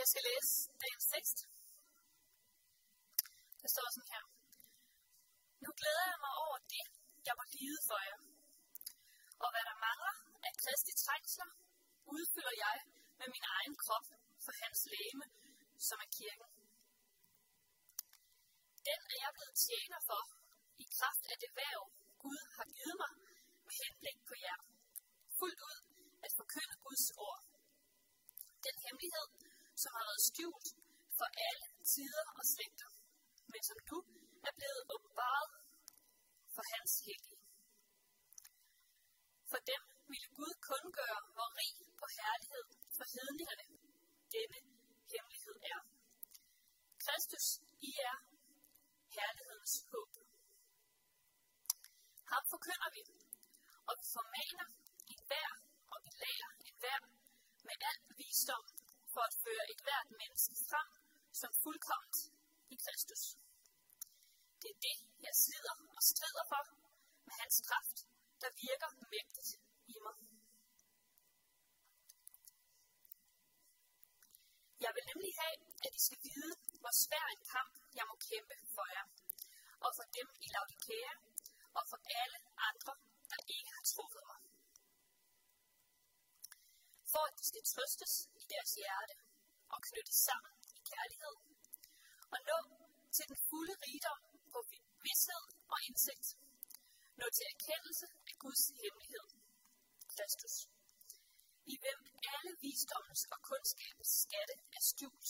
Jeg skal læse dagens tekst. Der står sådan her. Nu glæder jeg mig over det, jeg må lide for jer. Og hvad der mangler af Kristi trængsler, udfylder jeg med min egen krop for hans læme, som er kirken. Den er jeg blevet tjener for, i kraft af det værv, Gud har givet mig, med henblik på jer. Fuldt ud at forkynde Guds ord. Den hemmelighed, som har været skjult for alle tider og slægter, men som nu er blevet åbenbaret for hans hellige. For dem ville Gud kun gøre, hvor rig på herlighed for hedningerne denne hemmelighed er. Kristus i er herlighedens håb. Ham forkynder vi, og vi formaner en hver og vi lærer en hver med al visdom for at føre et hvert menneske frem som fuldkomment i Kristus. Det er det, jeg slider og strider for med hans kraft, der virker mægtigt i mig. Jeg vil nemlig have, at I skal vide, hvor svær en kamp jeg må kæmpe for jer, og for dem i Laodikea, og for alle andre, der ikke har truffet mig. For at de skal trøstes deres hjerte og knyttes sammen i kærlighed, og nå til den fulde rigdom på vidshed og indsigt. Nå til erkendelse af Guds hemmelighed, Kristus, i hvem alle visdommens og kundskabens skatte er skjult.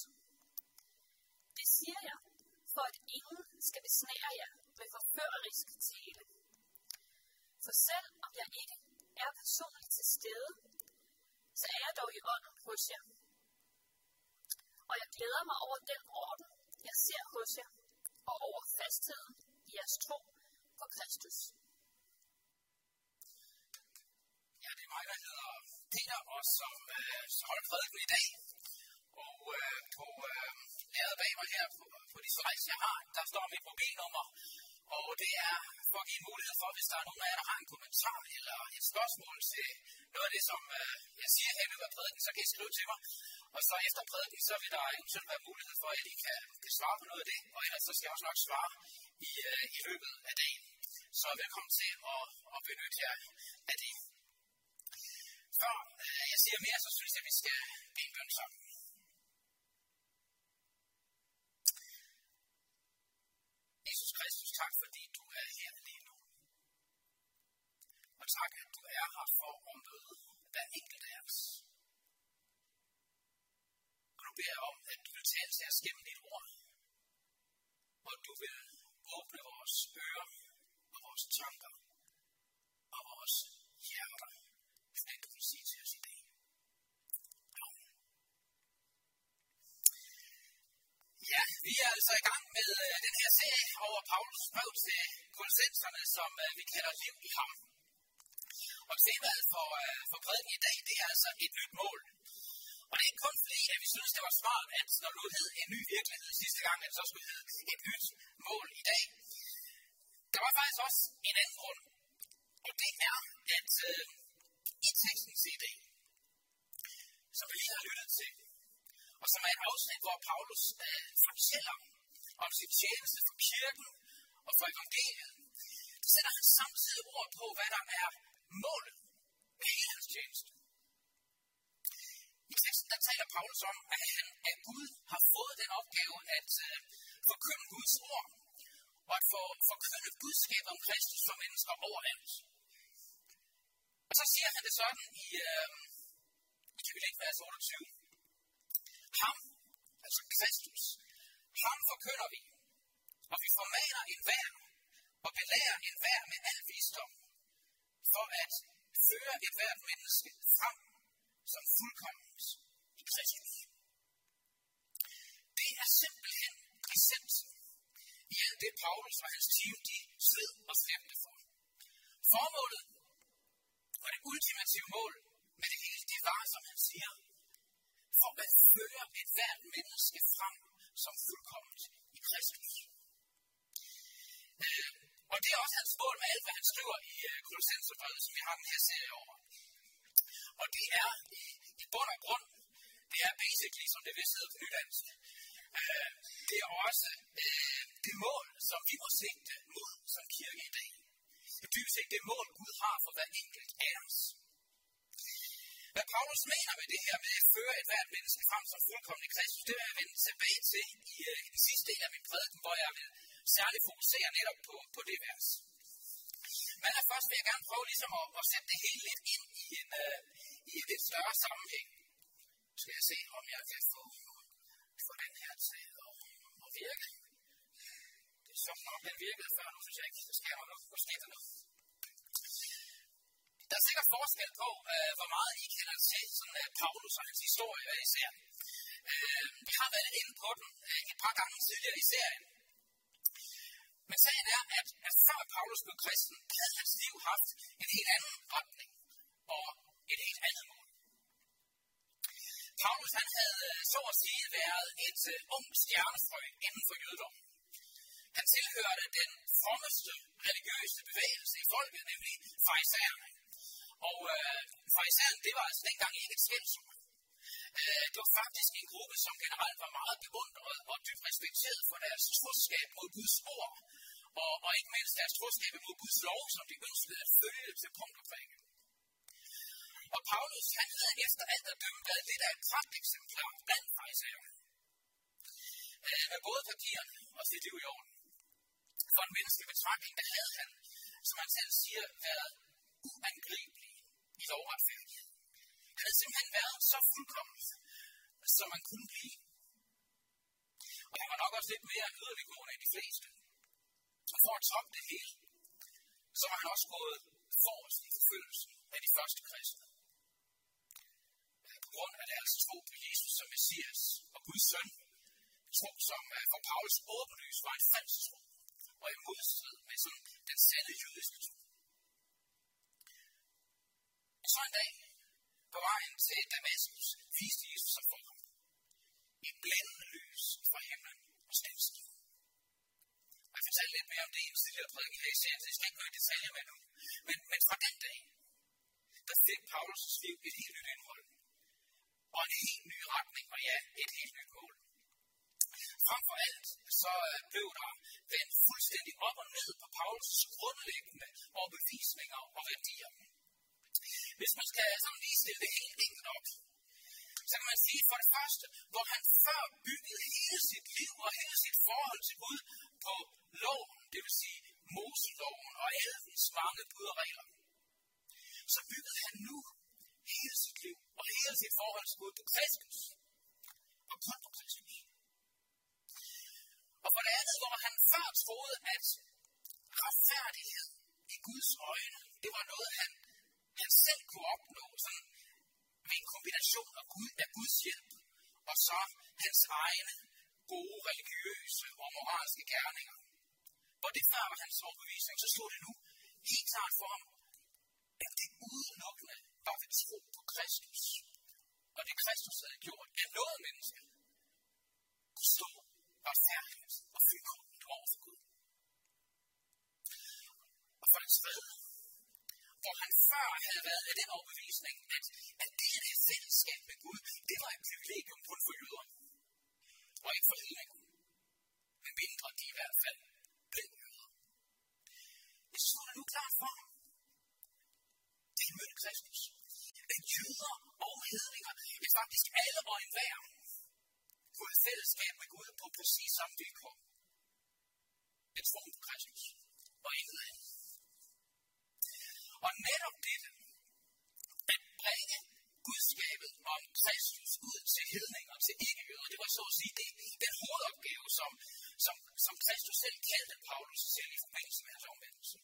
Det siger jeg, for at ingen skal besnære jer med forførerisk tale. For selv om jeg ikke er personligt til stede, så er jeg dog i ånden hos jer. Og jeg glæder mig over den orden, jeg ser hos jer, og over fastheden i jeres tro på Kristus. Ja, det er mig, der hedder Peter, og som, øh, som holder prædiken i dag. Og øh, på øh, lærret bag mig her på, på de slides, jeg har, der står mit mobilnummer. Og det er for at give mulighed for, hvis der er nogen af jer, der har en kommentar eller et spørgsmål til noget af det, som øh, jeg siger her i løbet af prædiken, så kan I skrive til mig. Og så efter prædiken, så vil der eventuelt være mulighed for, at I kan, kan svare på noget af det. Og ellers så skal jeg også nok svare i, øh, i løbet af dagen. Så velkommen til at, at benytte jer af det. Før øh, jeg siger mere, så synes jeg, at vi skal bede en bøn sammen. Jesus Kristus, tak fordi du er her lige nu. Og tak, at du er her for at møde hver enkelt af os. Og nu beder jeg om, at du vil tale til os gennem dit ord. Og du vil åbne vores ører og vores tanker og vores hjerter, for det du vil sige til os i dag. Ja, vi er altså i gang med øh, den her serie over Paulus brev til kolossenserne, som øh, vi kalder Liv i ham. Og temaet for, øh, for prædiken i dag, det er altså et nyt mål. Og det er kun fordi, at vi synes, det var smart, at når du hed en ny virkelighed sidste gang, at så skulle hedde et nyt mål i dag. Der var faktisk også en anden grund. Og det er, at øh, i tekstens idé, som vi lige har lyttet til, og som er et afsnit, hvor Paulus øh, fortæller om sin tjeneste for kirken og for evangeliet, så sætter han samtidig ord på, hvad der er målet med hele hans tjeneste. I teksten der taler Paulus om, at han af Gud har fået den opgave at øh, forkynde Guds ord, og at for, forkynde budskabet om Kristus for mennesker overalt. Og så siger han det sådan i, øh, i kapitel 1, vers 28. Ham, altså Kristus, ham forkynder vi, og vi formaner enhver og belærer enhver med al visdom, for at føre et hvert menneske frem som fuldkomment i Kristus. Det er simpelthen essensen i alt det, Paulus og hans team de sved og slæbte for. Formålet og det ultimative mål med det hele, det var, som han siger, og at fører et hvert menneske frem som fuldkommet i Kristus. Øh, og det er også hans mål med alt, hvad han skriver i øh, Kolossenserbrevet, som vi har den her serie over. Og det er i, i bund og grund det er basically, som det vist hedder på nydansk, øh, det er også øh, det mål, som vi må sigte mod som kirke i dag. Det er dybest set det mål, Gud har for hver enkelt af os. Hvad Paulus mener med det her med at føre et hvert menneske frem som fuldkommende Kristus, det vil jeg vende tilbage til i, uh, i den sidste del af min prædiken, hvor jeg vil særligt fokusere netop på, på det vers. Men først vil jeg gerne prøve ligesom at, at sætte det hele lidt ind i en, uh, i en lidt større sammenhæng. Nu skal jeg se, om jeg kan få, få den her til at, at virke. Det er sjovt nok, den virkede før, nu synes jeg ikke, der sker noget. Måske der noget. Der er sikkert forskel på, øh, hvor meget I kender til sådan, øh, Paulus og hans historie hver især. Øh, vi har været lidt inde på den øh, et par gange tidligere i serien. Men sagen er, at, at før Paulus blev kristen, havde hans liv haft en helt anden retning og et helt andet mål. Paulus han havde øh, så at sige været et uh, ung stjernefrø inden for jødedommen. Han tilhørte den frommeste religiøse bevægelse i folket, nemlig fejserne. Og øh, farisæerne, det var altså dengang ikke et skældsord. Øh, det var faktisk en gruppe, som generelt var meget beundret og dybt respekteret for deres troskab mod Guds ord, og, og ikke mindst deres troskab mod Guds lov, som de ønskede at følge til punkt og prikke. Og Paulus, han havde efter alt at dømme været lidt af et pragteksemplar blandt farisæerne. Øh, med både papirerne og sit liv i orden. For en menneskelig betragtning, der havde han, som han selv siger, været uangribelig i lovretfærdighed. Han havde simpelthen været så fuldkommen, som man kunne blive. Og han var nok også lidt mere yderliggående end de fleste. Og for at toppe det hele, så var han også gået forrest i forfølgelsen af de første kristne. Øh, på grund af deres tro på Jesus som Messias og Guds søn, tro som øh, for Paulus åbenlyst var en falsk tro, og i modstrid med sådan den sande jødiske tro. Og så en dag, på vejen til Damaskus, viste Jesus sig for ham. i blændende lys fra himlen og standstivet. Jeg fortalte lidt mere om det i en tidligere prædiken her i serien, så jeg skal ikke gå i detaljer med nu. Men, men fra den dag, der fik Paulus' liv et helt nyt indhold. Og en helt ny retning, og ja, et helt nyt mål. Frem for alt, så øh, blev der vendt fuldstændig op og ned på Paulus' grundlæggende overbevisninger og værdier. Hvis man skal sådan lige stille det helt enkelt op, så kan man sige for det første, hvor han før byggede hele sit liv og hele sit forhold til Gud på loven, det vil sige Moseloven og elvens mange bud og regler, så byggede han nu hele sit liv og hele sit forhold til Gud på Kristus. Og kun på Kristus. Og for det andet, hvor han før troede, at retfærdighed i Guds øjne, det var noget, han selv kunne opnå, sådan med en kombination af, Gud, af Guds hjælp, og så hans egne gode religiøse og moralske gerninger. Hvor det før var hans overbevisning, så stod det nu helt klart for ham, at det udelukkende var ved tro på Kristus. Og det Kristus havde gjort, at noget menneske kunne stå retfærdigt og fuldkomment over for Gud. Og for det tredje, hvor han før havde været af den overbevisning, at, at fællesskab med Gud, det var et privilegium kun for jøder, og ikke for hedninger. Men mindre de i hvert fald blev jøder. Jeg synes, det nu klart for ham. Det er mødte Kristus. At jøder og hedninger, ja faktisk alle og enhver, kunne et fællesskab med Gud på præcis samme vilkår. Et form på Kristus, og intet andet. Og netop selv kaldte Paulus selv i forbindelse med hans omvendelse.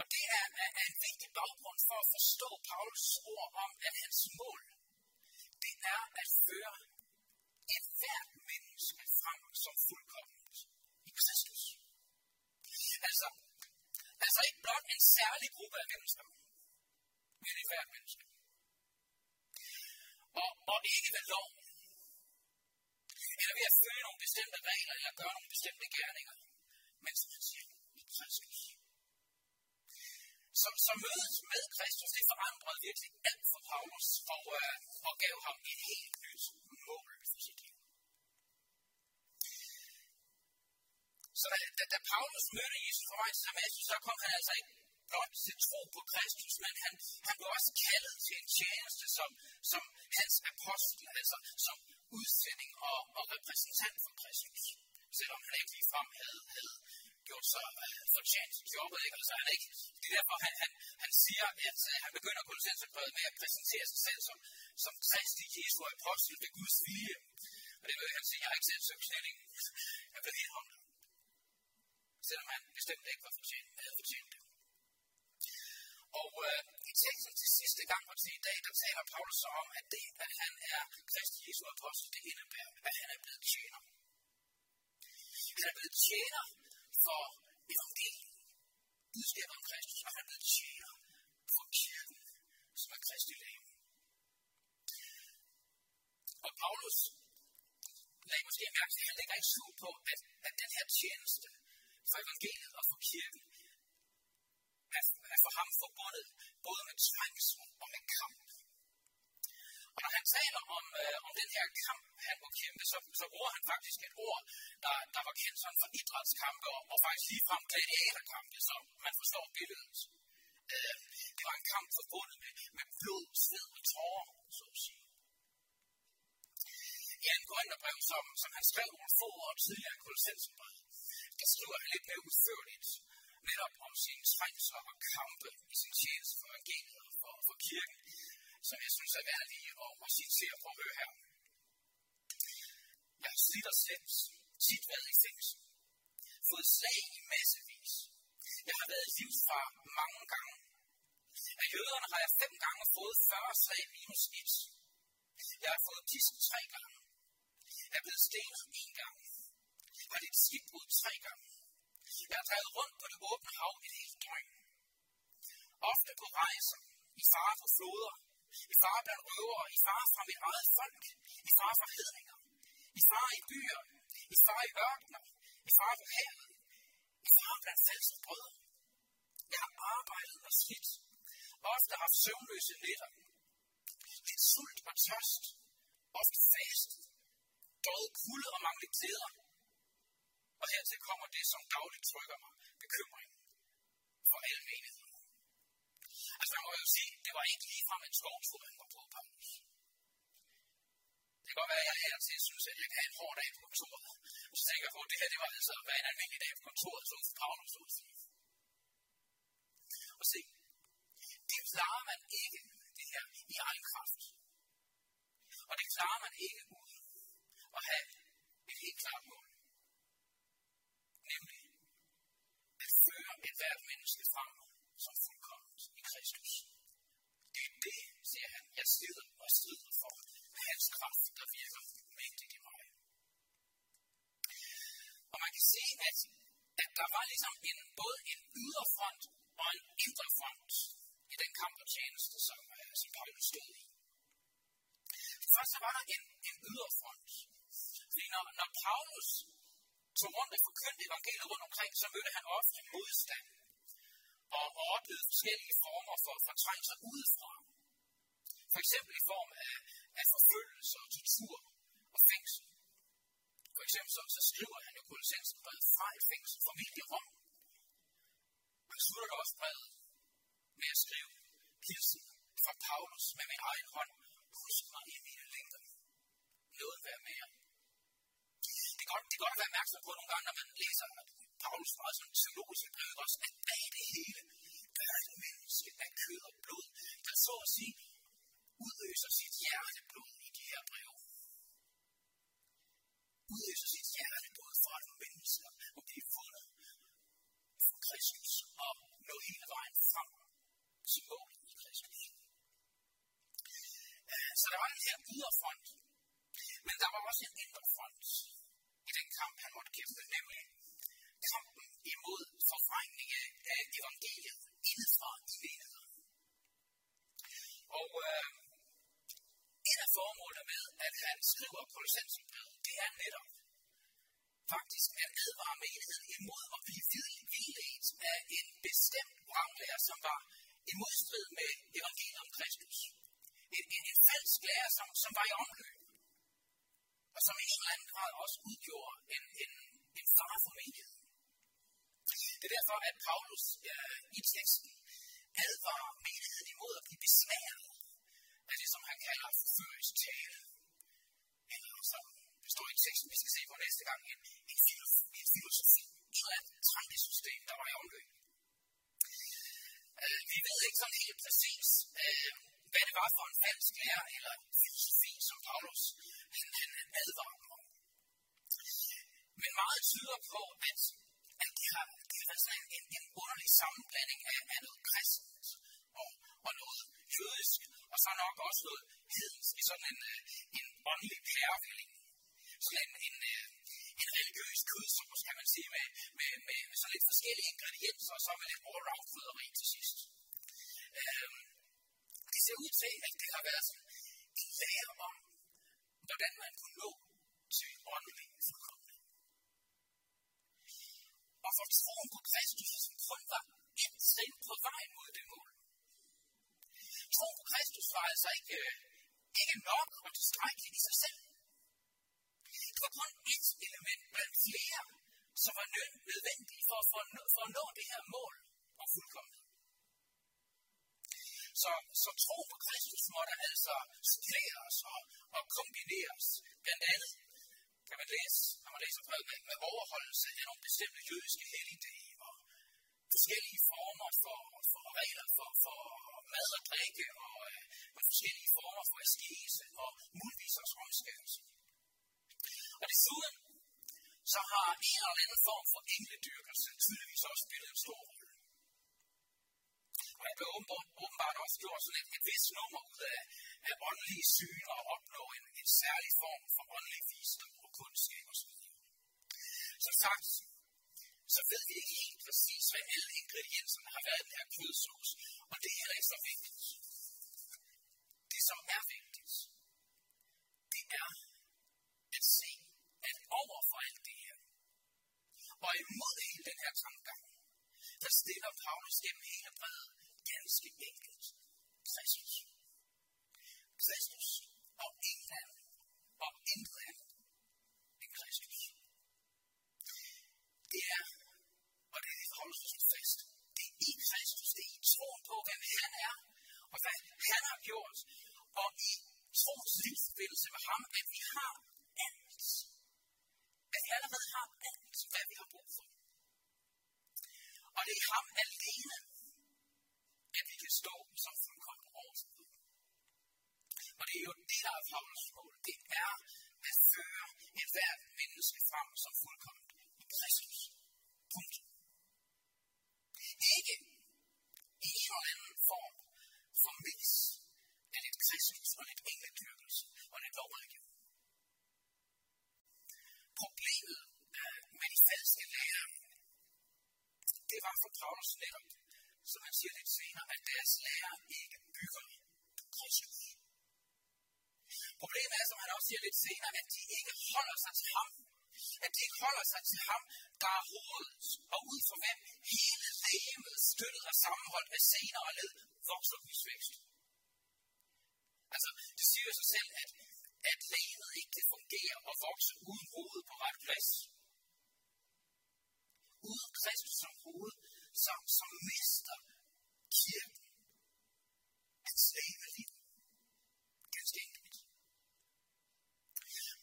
Og det er, er, en vigtig baggrund for at forstå Paulus ord om, at hans mål, det er at føre et hvert menneske frem som fuldkomment i Kristus. Altså, altså ikke blot en særlig gruppe af mennesker, men et hvert menneske. Og, og ikke ved lov, eller ved at følge nogle bestemte regler, eller gøre nogle bestemte gerninger, men som han siger, i Kristus. Så, så mødet med Kristus, det forandrede virkelig alt for Paulus og, øh, og gav ham et helt nyt mål for sit liv. Så da, da, da Paulus mødte Jesus for vej til Damaskus, så altså ikke blot til tro på Kristus, men han, han blev også kaldet til en tjeneste som, som hans apostel, altså som udsending og, og repræsentant for Kristus. Selvom han ikke ligefrem havde, havde gjort sig uh, fortjent til jobbet. Ikke? Altså, han ikke, det er derfor, han, han, han siger, at uh, han begynder på sig med at præsentere sig selv som, som Kristi Jesu apostel ved Guds vilje. Og det vil han sige, jeg har ikke set søgsknællingen. Jeg vil lige om det. Selvom han bestemt ikke var fortjent, havde fortjent det. Og øh, i teksten til sidste gang og til i dag, der taler Paulus så om, at det, at han er Kristi Jesu apostel, det indebærer, at han er blevet tjener. Han er blevet tjener for evangeliet, budskabet om Kristus, og han er blevet tjener for kirken, som er Kristi læge. Og Paulus lagde måske mærke til, at han lægger ikke skjul på, at, at den her tjeneste for evangeliet og for kirken er, er for ham forbundet både med trængsel og med kamp. Og når han taler om, øh, om den her kamp, han må kæmpe, så, så bruger han faktisk et ord, der, der var kendt sådan for idrætskampe og, og faktisk ligefrem gladiaterkampe, så man forstår billedet. Øh, det var en kamp forbundet med, med blod, sved og tårer, så at sige. I en Korintherbrev, som, som han skrev nogle få år tidligere i Kolossensenbrevet, der skriver han lidt mere udførligt netop om sine trængsler og kampe i sin tjeneste for evangeliet og for, for kirken, som jeg synes er værdige at, at citere på at høre her. Jeg har slidt og slæbt, tit været i fængsel, fået slag i massevis. Jeg har været i livsfar mange gange. Af jøderne har jeg fem gange fået 40 slag minus et. Jeg har fået pisk tre gange. Jeg er blevet stenet en gang var det et skibbrud tre gange. Jeg har drevet rundt på det åbne hav et helt døgn. Ofte på rejser, i fare for floder, i fare blandt røvere, i fare fra mit eget folk, i fare for hedninger, i fare i byer, i fare i ørkener, i fare på havet, i fare blandt falske brødre. Jeg har arbejdet og slidt, ofte haft søvnløse nætter, lidt sult og tørst, ofte fastet, døjet kulde og manglet klæder, og hertil kommer det, som dagligt trykker mig, bekymring for alle menigheder. Altså man må jo sige, det var ikke lige fra en skovtur, han var på, Paulus. Det kan godt være, at jeg her til synes, at jeg kan have en hård dag på kontoret. Og så tænker jeg på, at det her det var altså hvad en almindelig dag på kontoret, som for Paulus ud. Og se, det klarer man ikke, det her, i egen kraft. Og det klarer man ikke uden at have et helt klart mål nemlig at føre et hvert menneske frem som fuldkommet i Kristus. Det er det, siger han, jeg sidder og strider for hans kraft, der virker mægtigt i mig. Og man kan se, at, at der var ligesom en, både en ydre front og en indre front i den kamp og tjeneste, som, øh, som Paulus stod i. Først så var der en, en ydre front. Fordi når, når Paulus tog rundt og forkyndte evangeliet rundt omkring, så mødte han ofte modstand og, og oplevede forskellige former for fortrængelser udefra. For eksempel i form af, af forfølgelse og tortur og fængsel. For eksempel så, så skriver han jo Kolossensen brevet fra et fængsel, familie Rom. Han slutter også brevet med at skrive hilsen fra Paulus med min egen hånd. Husk mig i mine længder. Noget være jer kan godt, det kan godt være opmærksom på nogle gange, når man læser Paulus meget som teologisk brev også, at hvad er det hele? Hvad er et menneske af kød og blod, der så at sige udøser sit hjerteblod i de her brev? Udøser sit hjerteblod for at mennesker må blive fundet for Kristus og nå hele vejen frem til målet i Kristus. Øh, så der var den her yderfront, men der var også en indre front den kamp, han måtte kæmpe, nemlig kampen imod forfrængning af evangeliet indefra i menigheden. Og øh, et af formålene med, at han skriver Kolossenserbrevet, det er netop faktisk at advare menigheden imod at blive vildledt af en bestemt vranglærer, som var i modstrid med evangeliet om Kristus. En, en, en falsk lærer, som, som var i omløb, og som i en eller anden grad også udgjorde en, en, en fare for menigheden. Det er derfor, at Paulus øh, i teksten advarer menigheden imod at blive besværet af det, som han kalder forførisk tale. Eller som det står i teksten, vi skal se på næste gang, en, en, filosofi, en filosofi, et eller andet tankesystem, der var i omløb. Øh, vi ved ikke sådan helt præcis, øh, hvad det var for en falsk lærer eller filosofi, som Paulus han, han advarer om. Men meget tyder på, at, at det har, det været sådan en, en underlig sammenblanding af, af noget kristent og, og noget jødisk, og så nok også noget hedens i sådan en, øh, en åndelig pærevælling. Sådan en, en, øh, en religiøs kødsovs, kan man sige, med, med, med, med sådan lidt forskellige ingredienser, og så med lidt all-round til sidst. Øhm, det ser ud til, at det har været sådan en lære om, hvordan man kunne nå til åndelig fuldkommenhed. Og for troen på Kristus som kun var et trin på vej mod det mål. Troen på Kristus var altså ikke, øh, ikke nok og tilstrækkeligt i sig selv. Det var kun et element blandt flere, som var nødvendigt for, for, for at nå det her mål om fuldkommenhed. Så, så tro på Kristus måtte altså suppleres og, og kombineres. Blandt andet kan man læse, når man læser brevet med, med overholdelse af nogle bestemte jødiske helligdage og forskellige former for, for regler for, for mad og drikke og øh, og forskellige former for askese og muligvis også omskærelse. Og desuden så har en eller anden form for engledyrkelse tydeligvis også spillet en stor rolle. Og han blev åbenbart også gjort sådan et, et vist nummer ud af, af åndelige syn og opnå en, en særlig form for åndelig visdom og kundskab osv. Som sagt, så ved vi ikke helt præcis, hvad alle ingredienserne har været i den her kødsauce, og det er heller ikke så vigtigt. Det, som er vigtigt, det er at se, at over for alt det her, og imod hele den her tankegang, der stiller Paulus gennem hele brevet ganske enkelt Kristus. Kristus og ingen anden, og intet andet end Kristus. Det er, og det er det Paulus for fast, det er i Kristus, det er i troen på, hvem han er, og hvad han har gjort, og i troens livsforbindelse med ham, at vi har alt. At vi allerede har alt, hvad vi har brug for. Og det er ham alene, at vi kan stå som fuldkommen overskud. Og det er jo det, der er Paulus mål. Det er at føre et hvert menneske frem som fuldkommen i Kristus. Punkt. Ikke i en eller anden form for mix af lidt Kristus og lidt engledyrkelse og lidt lovreligion. Problemet med de falske lærere, det var for Paulus netop, som han siger lidt senere, at deres lærer ikke bygger Kristus. Problemet er, som han også siger lidt senere, at de ikke holder sig til ham. At de ikke holder sig til ham, der er hovedet, og ud fra hvem hele lægemet, støttet og sammenholdt af senere og led, vokser husvækst. Altså, det siger sig selv, at, at lægemet ikke kan fungere og vokse uden hovedet på ret plads. Uden Kristus som hoved, som, som mister kirken at slæve liv. Ganske enkelt.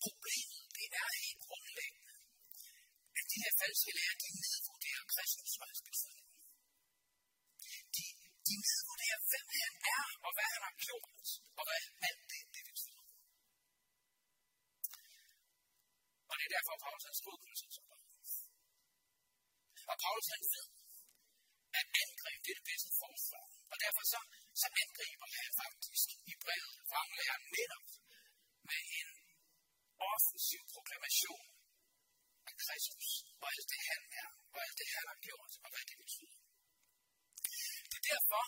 Problemet, det er helt grundlæggende, at de her falske lærer, de nedvurderer Kristus og hans betydning. De, de nedvurderer, hvem han er, og hvad han har gjort, og hvad alt det, det betyder. Og det er derfor, Paulus har skrevet på Og Paulus han ved, at angribe. det er det bedste forsvar. Og derfor så, så angriber han faktisk i brevet vranglæren netop med en offensiv proklamation af Kristus, og alt det han er, og alt det han har gjort, og hvad det betyder. Det er derfor,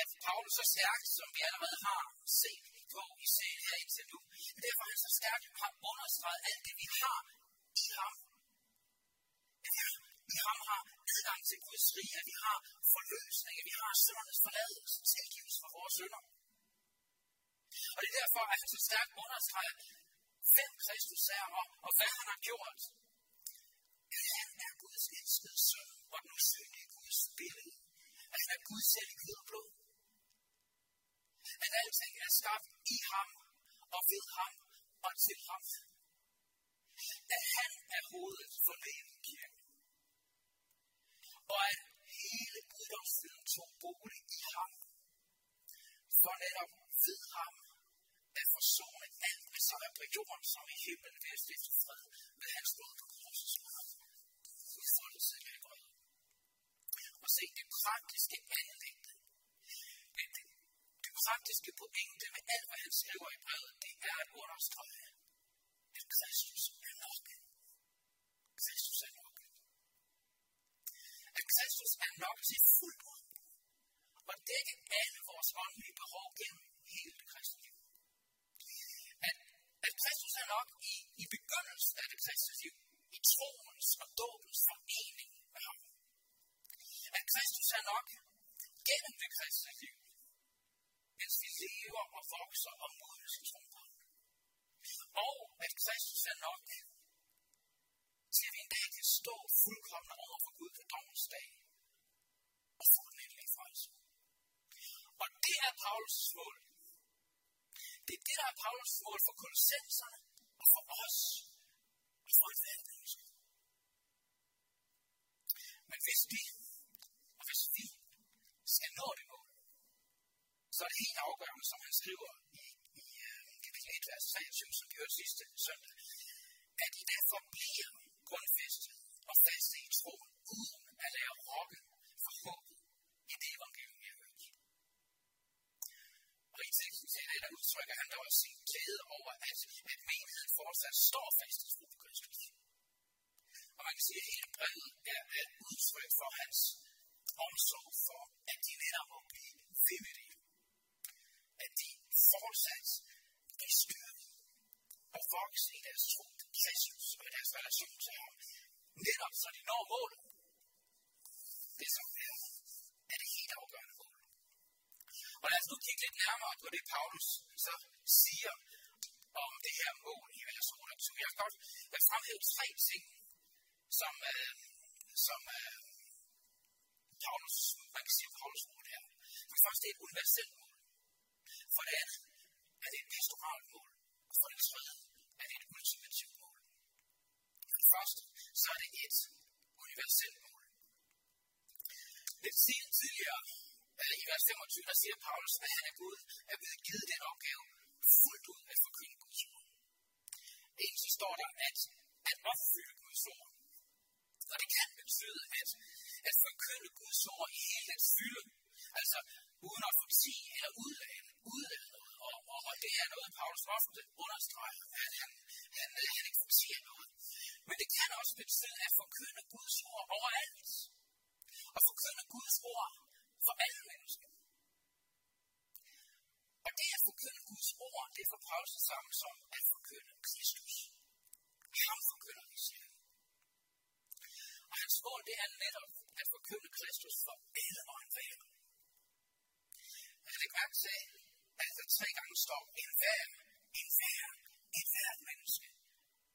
at Paulus så stærkt, som vi allerede har set på i serien her indtil nu, det er derfor, han så stærkt har understreget alt det, vi har i ham. Ja, vi i ham har adgang til Guds rige, at vi har forløsning, at vi har søndernes forladelse, tilgivelse for vores synder. Og det er derfor, at han så stærkt understreger, hvem Kristus er og, og hvad han har gjort. At han er Guds elskede søn og den usynlige Guds billede. At han er Guds selv i kød og blod. At alting er skabt i ham og ved ham og til ham. At han er hovedet for livet og at hele guddomsfylden tog bolig i ham. For netop ved ham at forsone alt, hvad som er på jorden, som i himlen ved at stifte fred med hans blod på korsets grund. Udfoldelse af godt. Og se det praktiske anlægte. Det, det, det praktiske pointe med alt, hvad han skriver i brevet, det er at understrege, at Kristus er nok. Kristus er nok. At Kristus er nok til fuldt ud og dække alle vores åndelige behov gennem hele det kristne liv. At, at Kristus er nok i, i begyndelsen af det kristne liv, i troens og dåbens forening med ham. At Kristus er nok gennem det kristne liv, mens vi lever og vokser og modnes i troen på Og at Kristus er nok til at vi en dag kan stå fuldkommen over for Gud på dommens dag og få den endelige frelse. Og det er Paulus' mål. Det er det, der er Paulus' mål for kolossenserne og for os og for et hvert menneske. Men hvis vi, og hvis vi skal nå det mål, så er det helt afgørende, som han skriver i, i uh, kapitel 1, vers 23, som vi hørte sidste søndag, at I derfor bliver grundfæstet og faste i troen, uden at lade rokke for håbet i det evangelium, jeg hørte. Og i teksten til det, der udtrykker han da også sin glæde over, at, at menigheden fortsat står fast i tro på Kristus. Og man kan sige, at hele brevet er et udtryk for hans omsorg for, at de netop må blive ved med det. At de fortsat bliver styrket og vokse i deres tro på Kristus og i deres relation til ham. Netop så de når målet. Det som er, er det helt afgørende mål. Og lad os nu kigge lidt nærmere på det, Paulus så siger om det her mål i vers 28. Jeg vil godt jeg fremhæve tre ting, som, øh, som øh, Paulus, man kan sige Paulus mål her. For det første er et universelt mål. For det andet er det et pastoralt mål. Og for det tredje er det et ultimativt mål. For det første, så er det et universelt mål. Lidt tidligere i vers 25, der siger Paulus, at han er Gud, er blevet givet den opgave fuldt ud at forkynde Guds ord. Egentlig så står der, at, at opfylde Guds ord. Og det kan betyde, at, at forkynde Guds ord i hele dets fylde. Altså uden at fortige eller udlade, udlade noget. Og, og, og det er noget, Paulus ofte understreger, at han, han, han ikke fortiger noget. Men det kan også betyde at forkynde Guds ord overalt. Og forkynde Guds ord for alle mennesker. Og det at forkynde Guds ord, det får for Paulus det samme som at forkynde Kristus. Ham forkynder vi, selv. Og hans mål, det er netop at forkynde Kristus for alle og enhver. Jeg lægger mærke til, at der tre gange står en hver, en hver, et hvert menneske.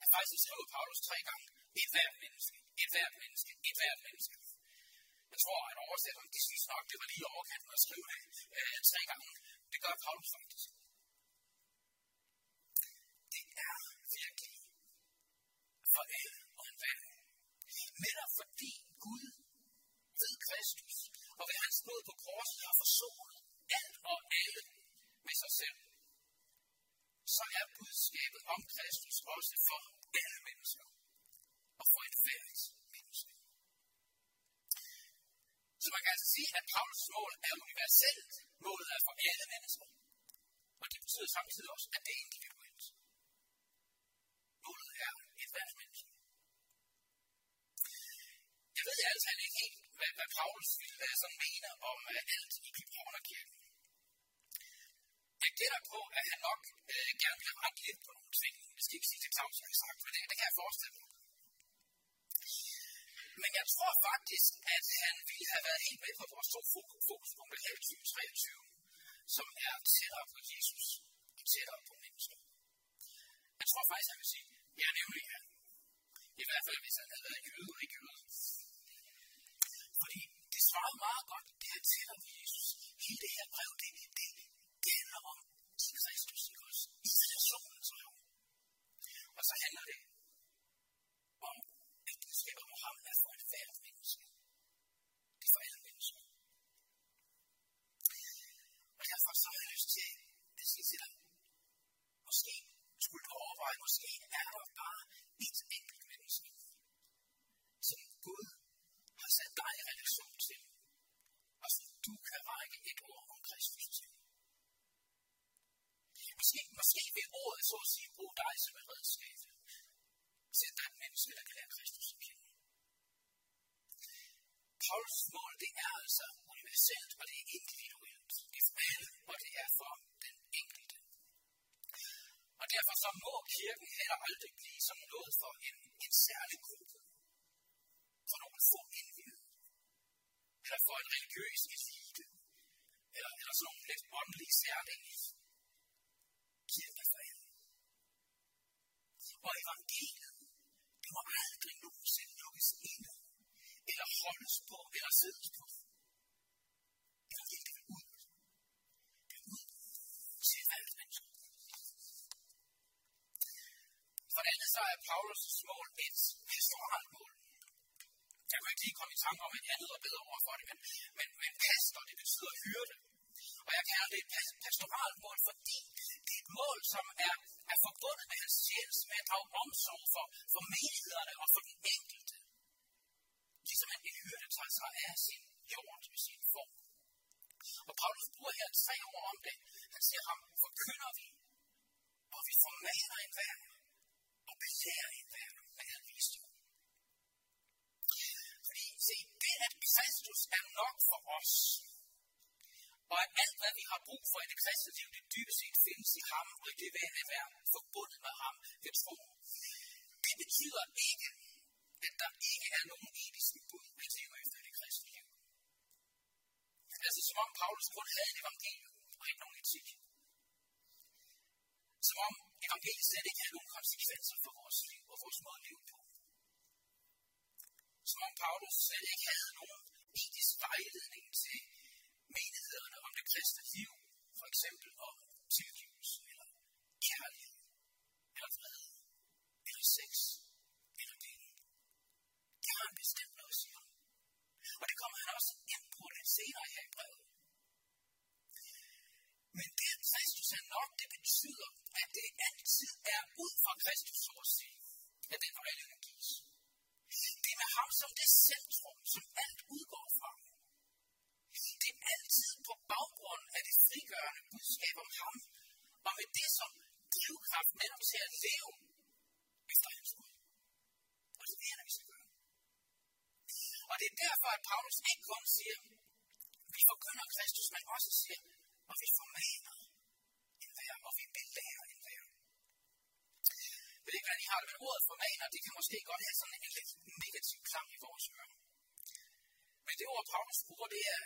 Jeg faktisk skriver Paulus tre gange, et hvert menneske, et hvert menneske, et hvert menneske. Jeg tror, at oversætterne, de synes nok, det var lige overkanten at skrive det øh, tre gange. Det gør Paulus faktisk. Det er virkelig for alle og enhver. Netop fordi Gud ved Kristus og ved hans blod på korset har forsonet alt og alle med sig selv, så er budskabet om Kristus også for alle mennesker og for et fælles menneske. Så man kan altså sige, at Paulus mål er universelt. Målet er for alle mennesker. Og det betyder samtidig også, at det er individuelt. Målet er et hvert menneske. Jeg ved altså ikke helt, hvad, hvad Paulus ville være sådan mener om alt i Københavnerkirken. Gætter på, at han nok øh, gerne vil rette lidt på nogle ting. Jeg skal ikke sige til Claus, jeg har sagt, men det, det kan jeg forestille mig. Men jeg tror faktisk, at han ville have været helt med på vores to fokuspunkter her i 2023, som er tættere på Jesus og tættere på mennesker. Jeg tror faktisk, han vil sige, ja, nemlig ja. I hvert fald, hvis han havde været jøde og ikke jøde. Fordi det svarer meget godt, det her tættere på Jesus. Hele det her brev, det handler om i Kristus, ikke også? I relationen til ham. Og så handler det om, at budskabet om ham er for et hvert menneske. Det er for alle mennesker. Og derfor så har jeg lyst til at sige til dig, måske skulle du overveje, måske er der bare et enkelt menneske, som Gud har sat dig i relation til, og som du kan række et ord om Kristus til. Måske, måske vil ordet så at sige bruge dig som et redskab til at der er et menneske, der kan lære Kristus at kende. Pauls mål, det er altså universelt, og det er individuelt. Det er for alle, og det er for den enkelte. Og derfor så må kirken heller aldrig blive som noget for en, en særlig gruppe. For nogle få indvidede. Eller for en religiøs elite. Eller, eller sådan nogle lidt åndelige særlige. Kirken er for alle. Og evangeliet, det må aldrig nogensinde lukkes inde. Eller vi har siddet siddes på. Evangeliet, det vil ud. Det vil ud til alle mennesker. For det andet så er Paulus' mål et pastoralt mål. Jeg kan ikke lige komme i tanke om et andet og bedre ord for det, men, men, men pastor, det betyder hyrde. Og jeg kalder det et pastoralt mål, fordi det er et mål, som er, er forbundet med hans tjeneste, med at drage omsorg for, for menighederne og for den enkelte. Tager sig af sin jord, med sin form. Og Paulus bruger her tre ord om det. Han siger ham, forkynder vi, og vi formaner en hver, og belærer en hver med al visdom. Fordi, se, det at Kristus er nok for os, og at alt, hvad vi har brug for i det kristne liv, det dybest set findes i ham, og i det ved at være forbundet med ham ved tro. Det betyder ikke, at der ikke er nogen etiske bud at leve Altså som om Paulus kun havde et evangelium og ikke nogen etik. Som om evangeliet slet ikke havde nogen konsekvenser for vores liv og vores måde at leve på. Som om Paulus slet ikke havde nogen etisk vejledning til menighederne om det kristne liv, for eksempel om tilgivelse, eller kærlighed, eller fred, eller sex, eller penge. Det har han bestemt noget at sige om. Og det kommer han også ind på lidt senere her i brevet. Men det, at Kristus er nok, det betyder, at det altid er ud fra Kristus, så at sige, at den vejledning gives. Det er med ham som det centrum, som alt udgår fra. Det er altid på baggrund af det frigørende budskab om ham, og med det som drivkraft netop til at leve efter hans Gud. Og det er det, vi. Og det er derfor, at Paulus ikke kun siger, vi forkynder Kristus, men også siger, og vi formaner en hver, og vi belærer en hver. Jeg ved ikke, hvordan I har det, men ordet formaner, det kan måske godt have sådan en lidt negativ klang i vores ører. Men det ord, Paulus bruger, det er,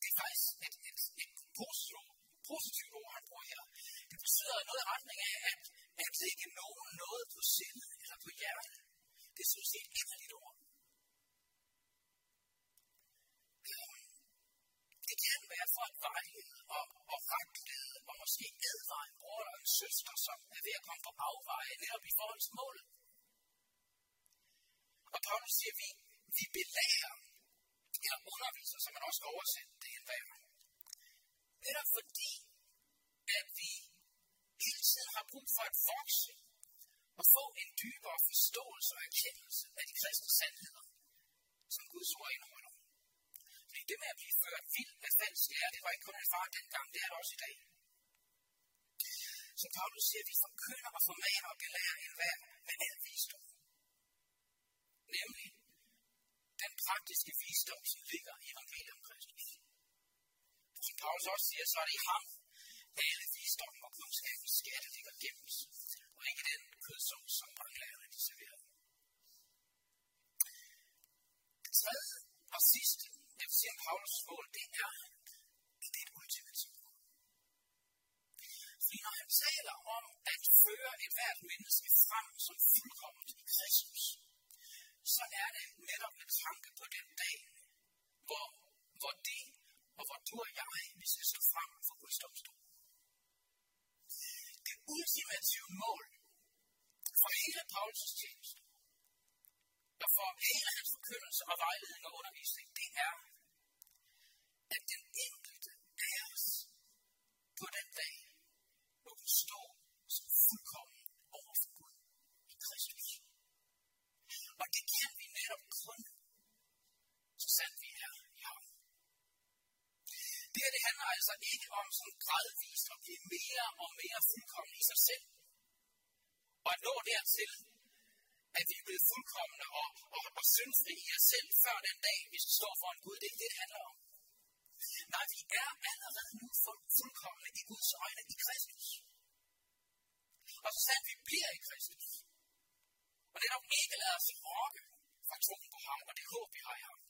det er faktisk et, et, et positivt, positivt ord, han bruger her. Det betyder noget i retning af, at, at det ikke er nogen noget på sindet eller på hjertet. Det er sådan set et inderligt ord. Det kan være for at vejlede og, og retlede og måske advare en bror eller en søster, som er ved at komme på afveje netop i forhold til målet. Og Paulus siger, at vi, vi belærer eller underviser, som man også kan oversætte det en hver. Netop fordi, at vi hele tiden har brug for at vokse og få en dybere forståelse og erkendelse af de kristne sandheder, som Guds ord indeholder. Det med at blive ført vild af falsk lære, det var ikke kun en far dengang, det er det også i dag. Så Paulus siger, at vi forkynder og formaner og belærer en hver med al visdom. Nemlig den praktiske visdom, som ligger i evangeliet om Kristus. Som Paulus også siger, så er det i ham, alle visdom og kundskabens skatte ligger gemt, og ikke den kødsovs, som branglærerne de serverer. Paulus mål, det er, at det er et ultimativt mål. Fordi når han taler om at føre et hvert menneske frem som fuldkommet i Kristus, så er det netop med tanke på den dag, hvor, hvor det og hvor du og jeg, vi skal stå frem for Guds domstol. Det ultimative mål for hele Paulus' tjeneste, og for hele hans forkyndelse og vejledning og undervisning, det er, at den enkelte af os på den dag hvor vi står som fuldkommen over for Gud i Kristus. Og det kan vi netop kun, så sandt vi er i ham. Det her det handler altså ikke om sådan gradvist at blive mere og mere fuldkommen i sig selv. Og at nå dertil, at vi er blevet fuldkommende og, og, og syndfri i os selv, før den dag, vi skal stå for Gud. Det er det, det handler om. Nej, vi er allerede nu fuldkommende i Guds øjne i Kristus. Og så sandt vi bliver i Kristus. Og det er nok ikke lader os rokke fra troen på ham og det håb, vi har i ham.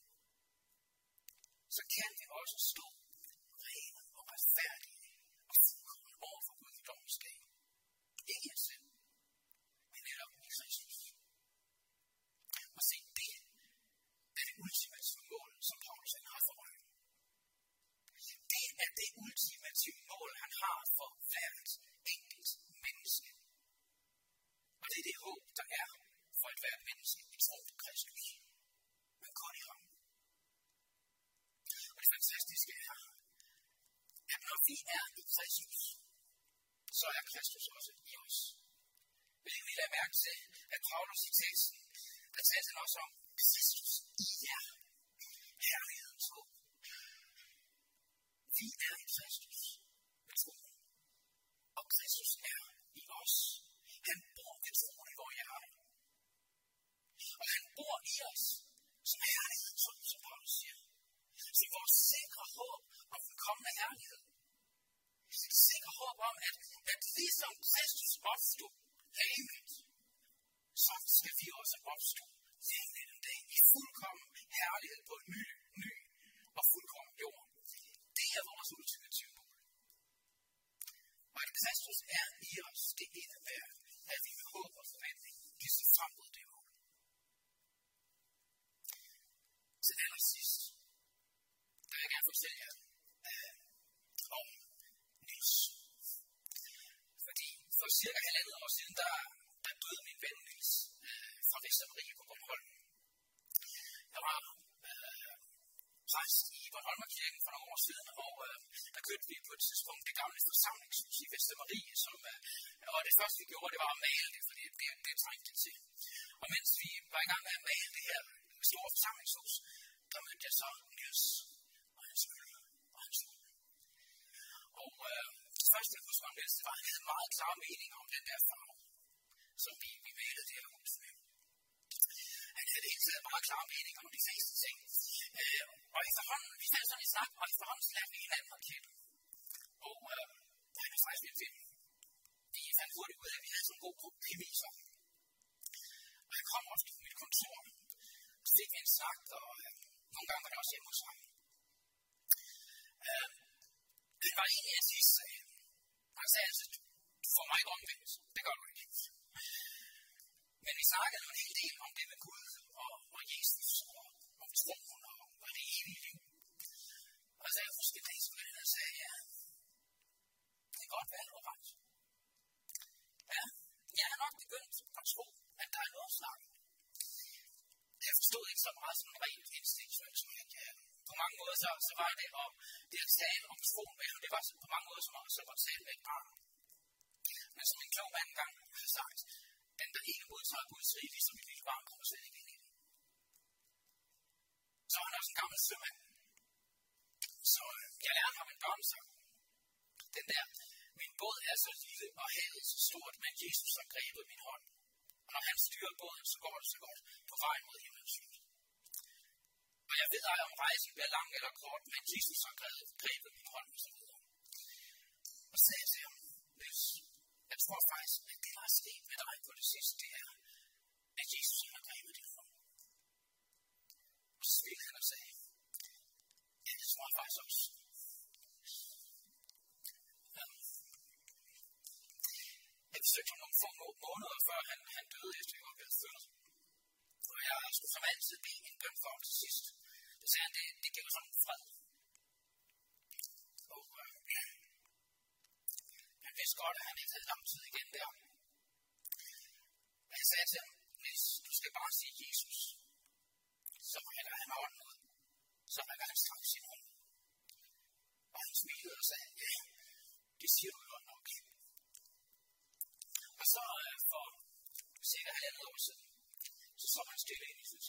Så kan vi også stå rene og retfærdige og fuldkommen over for Gud i dommens dag. Ikke os selv, men netop i Kristus. Og se, det er det ultimative mål, som Paulus har for øje. Det er det ultimative mål, han har for hvert enkelt menneske. Og det er det håb, der er for et hvert menneske i tro på Kristus. Men kun i ham. Og det fantastiske er, at når vi er i Kristus, så er Kristus også i os. Vil I lade mærke til, at Paulus i teksten, der talte han også om Kristus i jer. Herlighedens håb. Vi er i Kristus Kristus er i os. Han bor ved troen i vores hjerte. Og han bor i os som herlighed, som, som Paulus siger. Som vores sikre håb om den kommende herlighed. Et sikre håb om, at, at ligesom Kristus opstod rimeligt, så skal vi også opstå rimeligt en dag i fuldkommen herlighed på en ny, ny og fuldkommen jord. Det er vores ultimative mål. Jesus er i os, det indebærer, at vi med håb og forventning kan se frem mod det håb. Til allersidst, der vil jeg gerne fortælle jer øh, om Nils. Fordi for cirka halvandet år siden, der, der døde min ven Nils øh, fra Vestermarie på Bornholm. Jeg var præst i Bornholmerkirken for nogle år siden, og øh, der købte vi på et tidspunkt det gamle forsamlingshus i Vestermarie, som, øh, og det første vi gjorde, det var at male det, fordi det, det trængte det til. Og mens vi var i gang med at male det her store forsamlingshus, der mødte jeg så Niels og hans øl og hans hund. Og øh, det første, jeg husker om Niels, det var, at han havde meget klare meninger om den der farve, som vi, vi malede det her hus med. Han havde det hele taget meget klare meninger om de fleste ting. Øh, og efterhånden, vi fandt sådan en snak, og efterhånden lærte vi hinanden at kende. Og øh, han er faktisk vildt finde. Vi fandt hurtigt ud af, at vi havde sådan en god gruppe kemi sammen. Og jeg kom ofte på mit kontor, og så fik vi en snak, og øh, nogle gange var det også hjemme hos ham. Øh, det var egentlig en sidste sag. Han sagde altid, du får mig ikke omvendt. Det gør du ikke. Men vi snakkede jo en hel del om det med Gud og, og Jesus og om troen og, og det evige liv. Og så er jeg måske det, så han sagde, ja, det kan godt være, du har ret. Ja, jeg har nok begyndt at tro, at der er noget snak. Jeg forstod ikke så meget som rent instinktuelt, kan. på mange måder så, så var det at, det at tale om tro med ham, det var på mange måder som, som at tale med et barn. Men som en klog mand engang har sagt, den der ikke modtager Guds rige, ligesom et lille barn, kommer slet ikke ind i det. Så er han også en gammel sømand. Så øh, jeg lærte ham en børnesang. Den der, min båd er så lille og havet så stort, men Jesus har grebet min hånd. Og når han styrer båden, så går det så godt på vejen mod himlens slut. Og jeg ved ej, om rejsen bliver lang eller kort, men Jesus har grebet min hånd og så videre. Og sagde jeg til ham, Niels, jeg tror faktisk, at det, der er sket med dig på det sidste, det er, at Jesus har grebet din hånd. Og så smilte han og sagde, Ja, det tror jeg faktisk også. Ja. Jeg besøgte ham nogle få måneder før han, han døde, efter jeg var blevet født. Og jeg skulle som altid bede en bøn for ham til sidst. Så sagde han, det, det gav sådan en fred. Og øh, han vidste godt, at han ikke havde lang tid igen der. Men jeg sagde til ham, Niels, du skal bare sige Jesus. Så hælder han ånden ud. Så rækker han straks sin hånd. Og han smilede og sagde, ja, det siger du godt nok. Og så øh, for cirka halvandet år siden, så så man stille ind i sit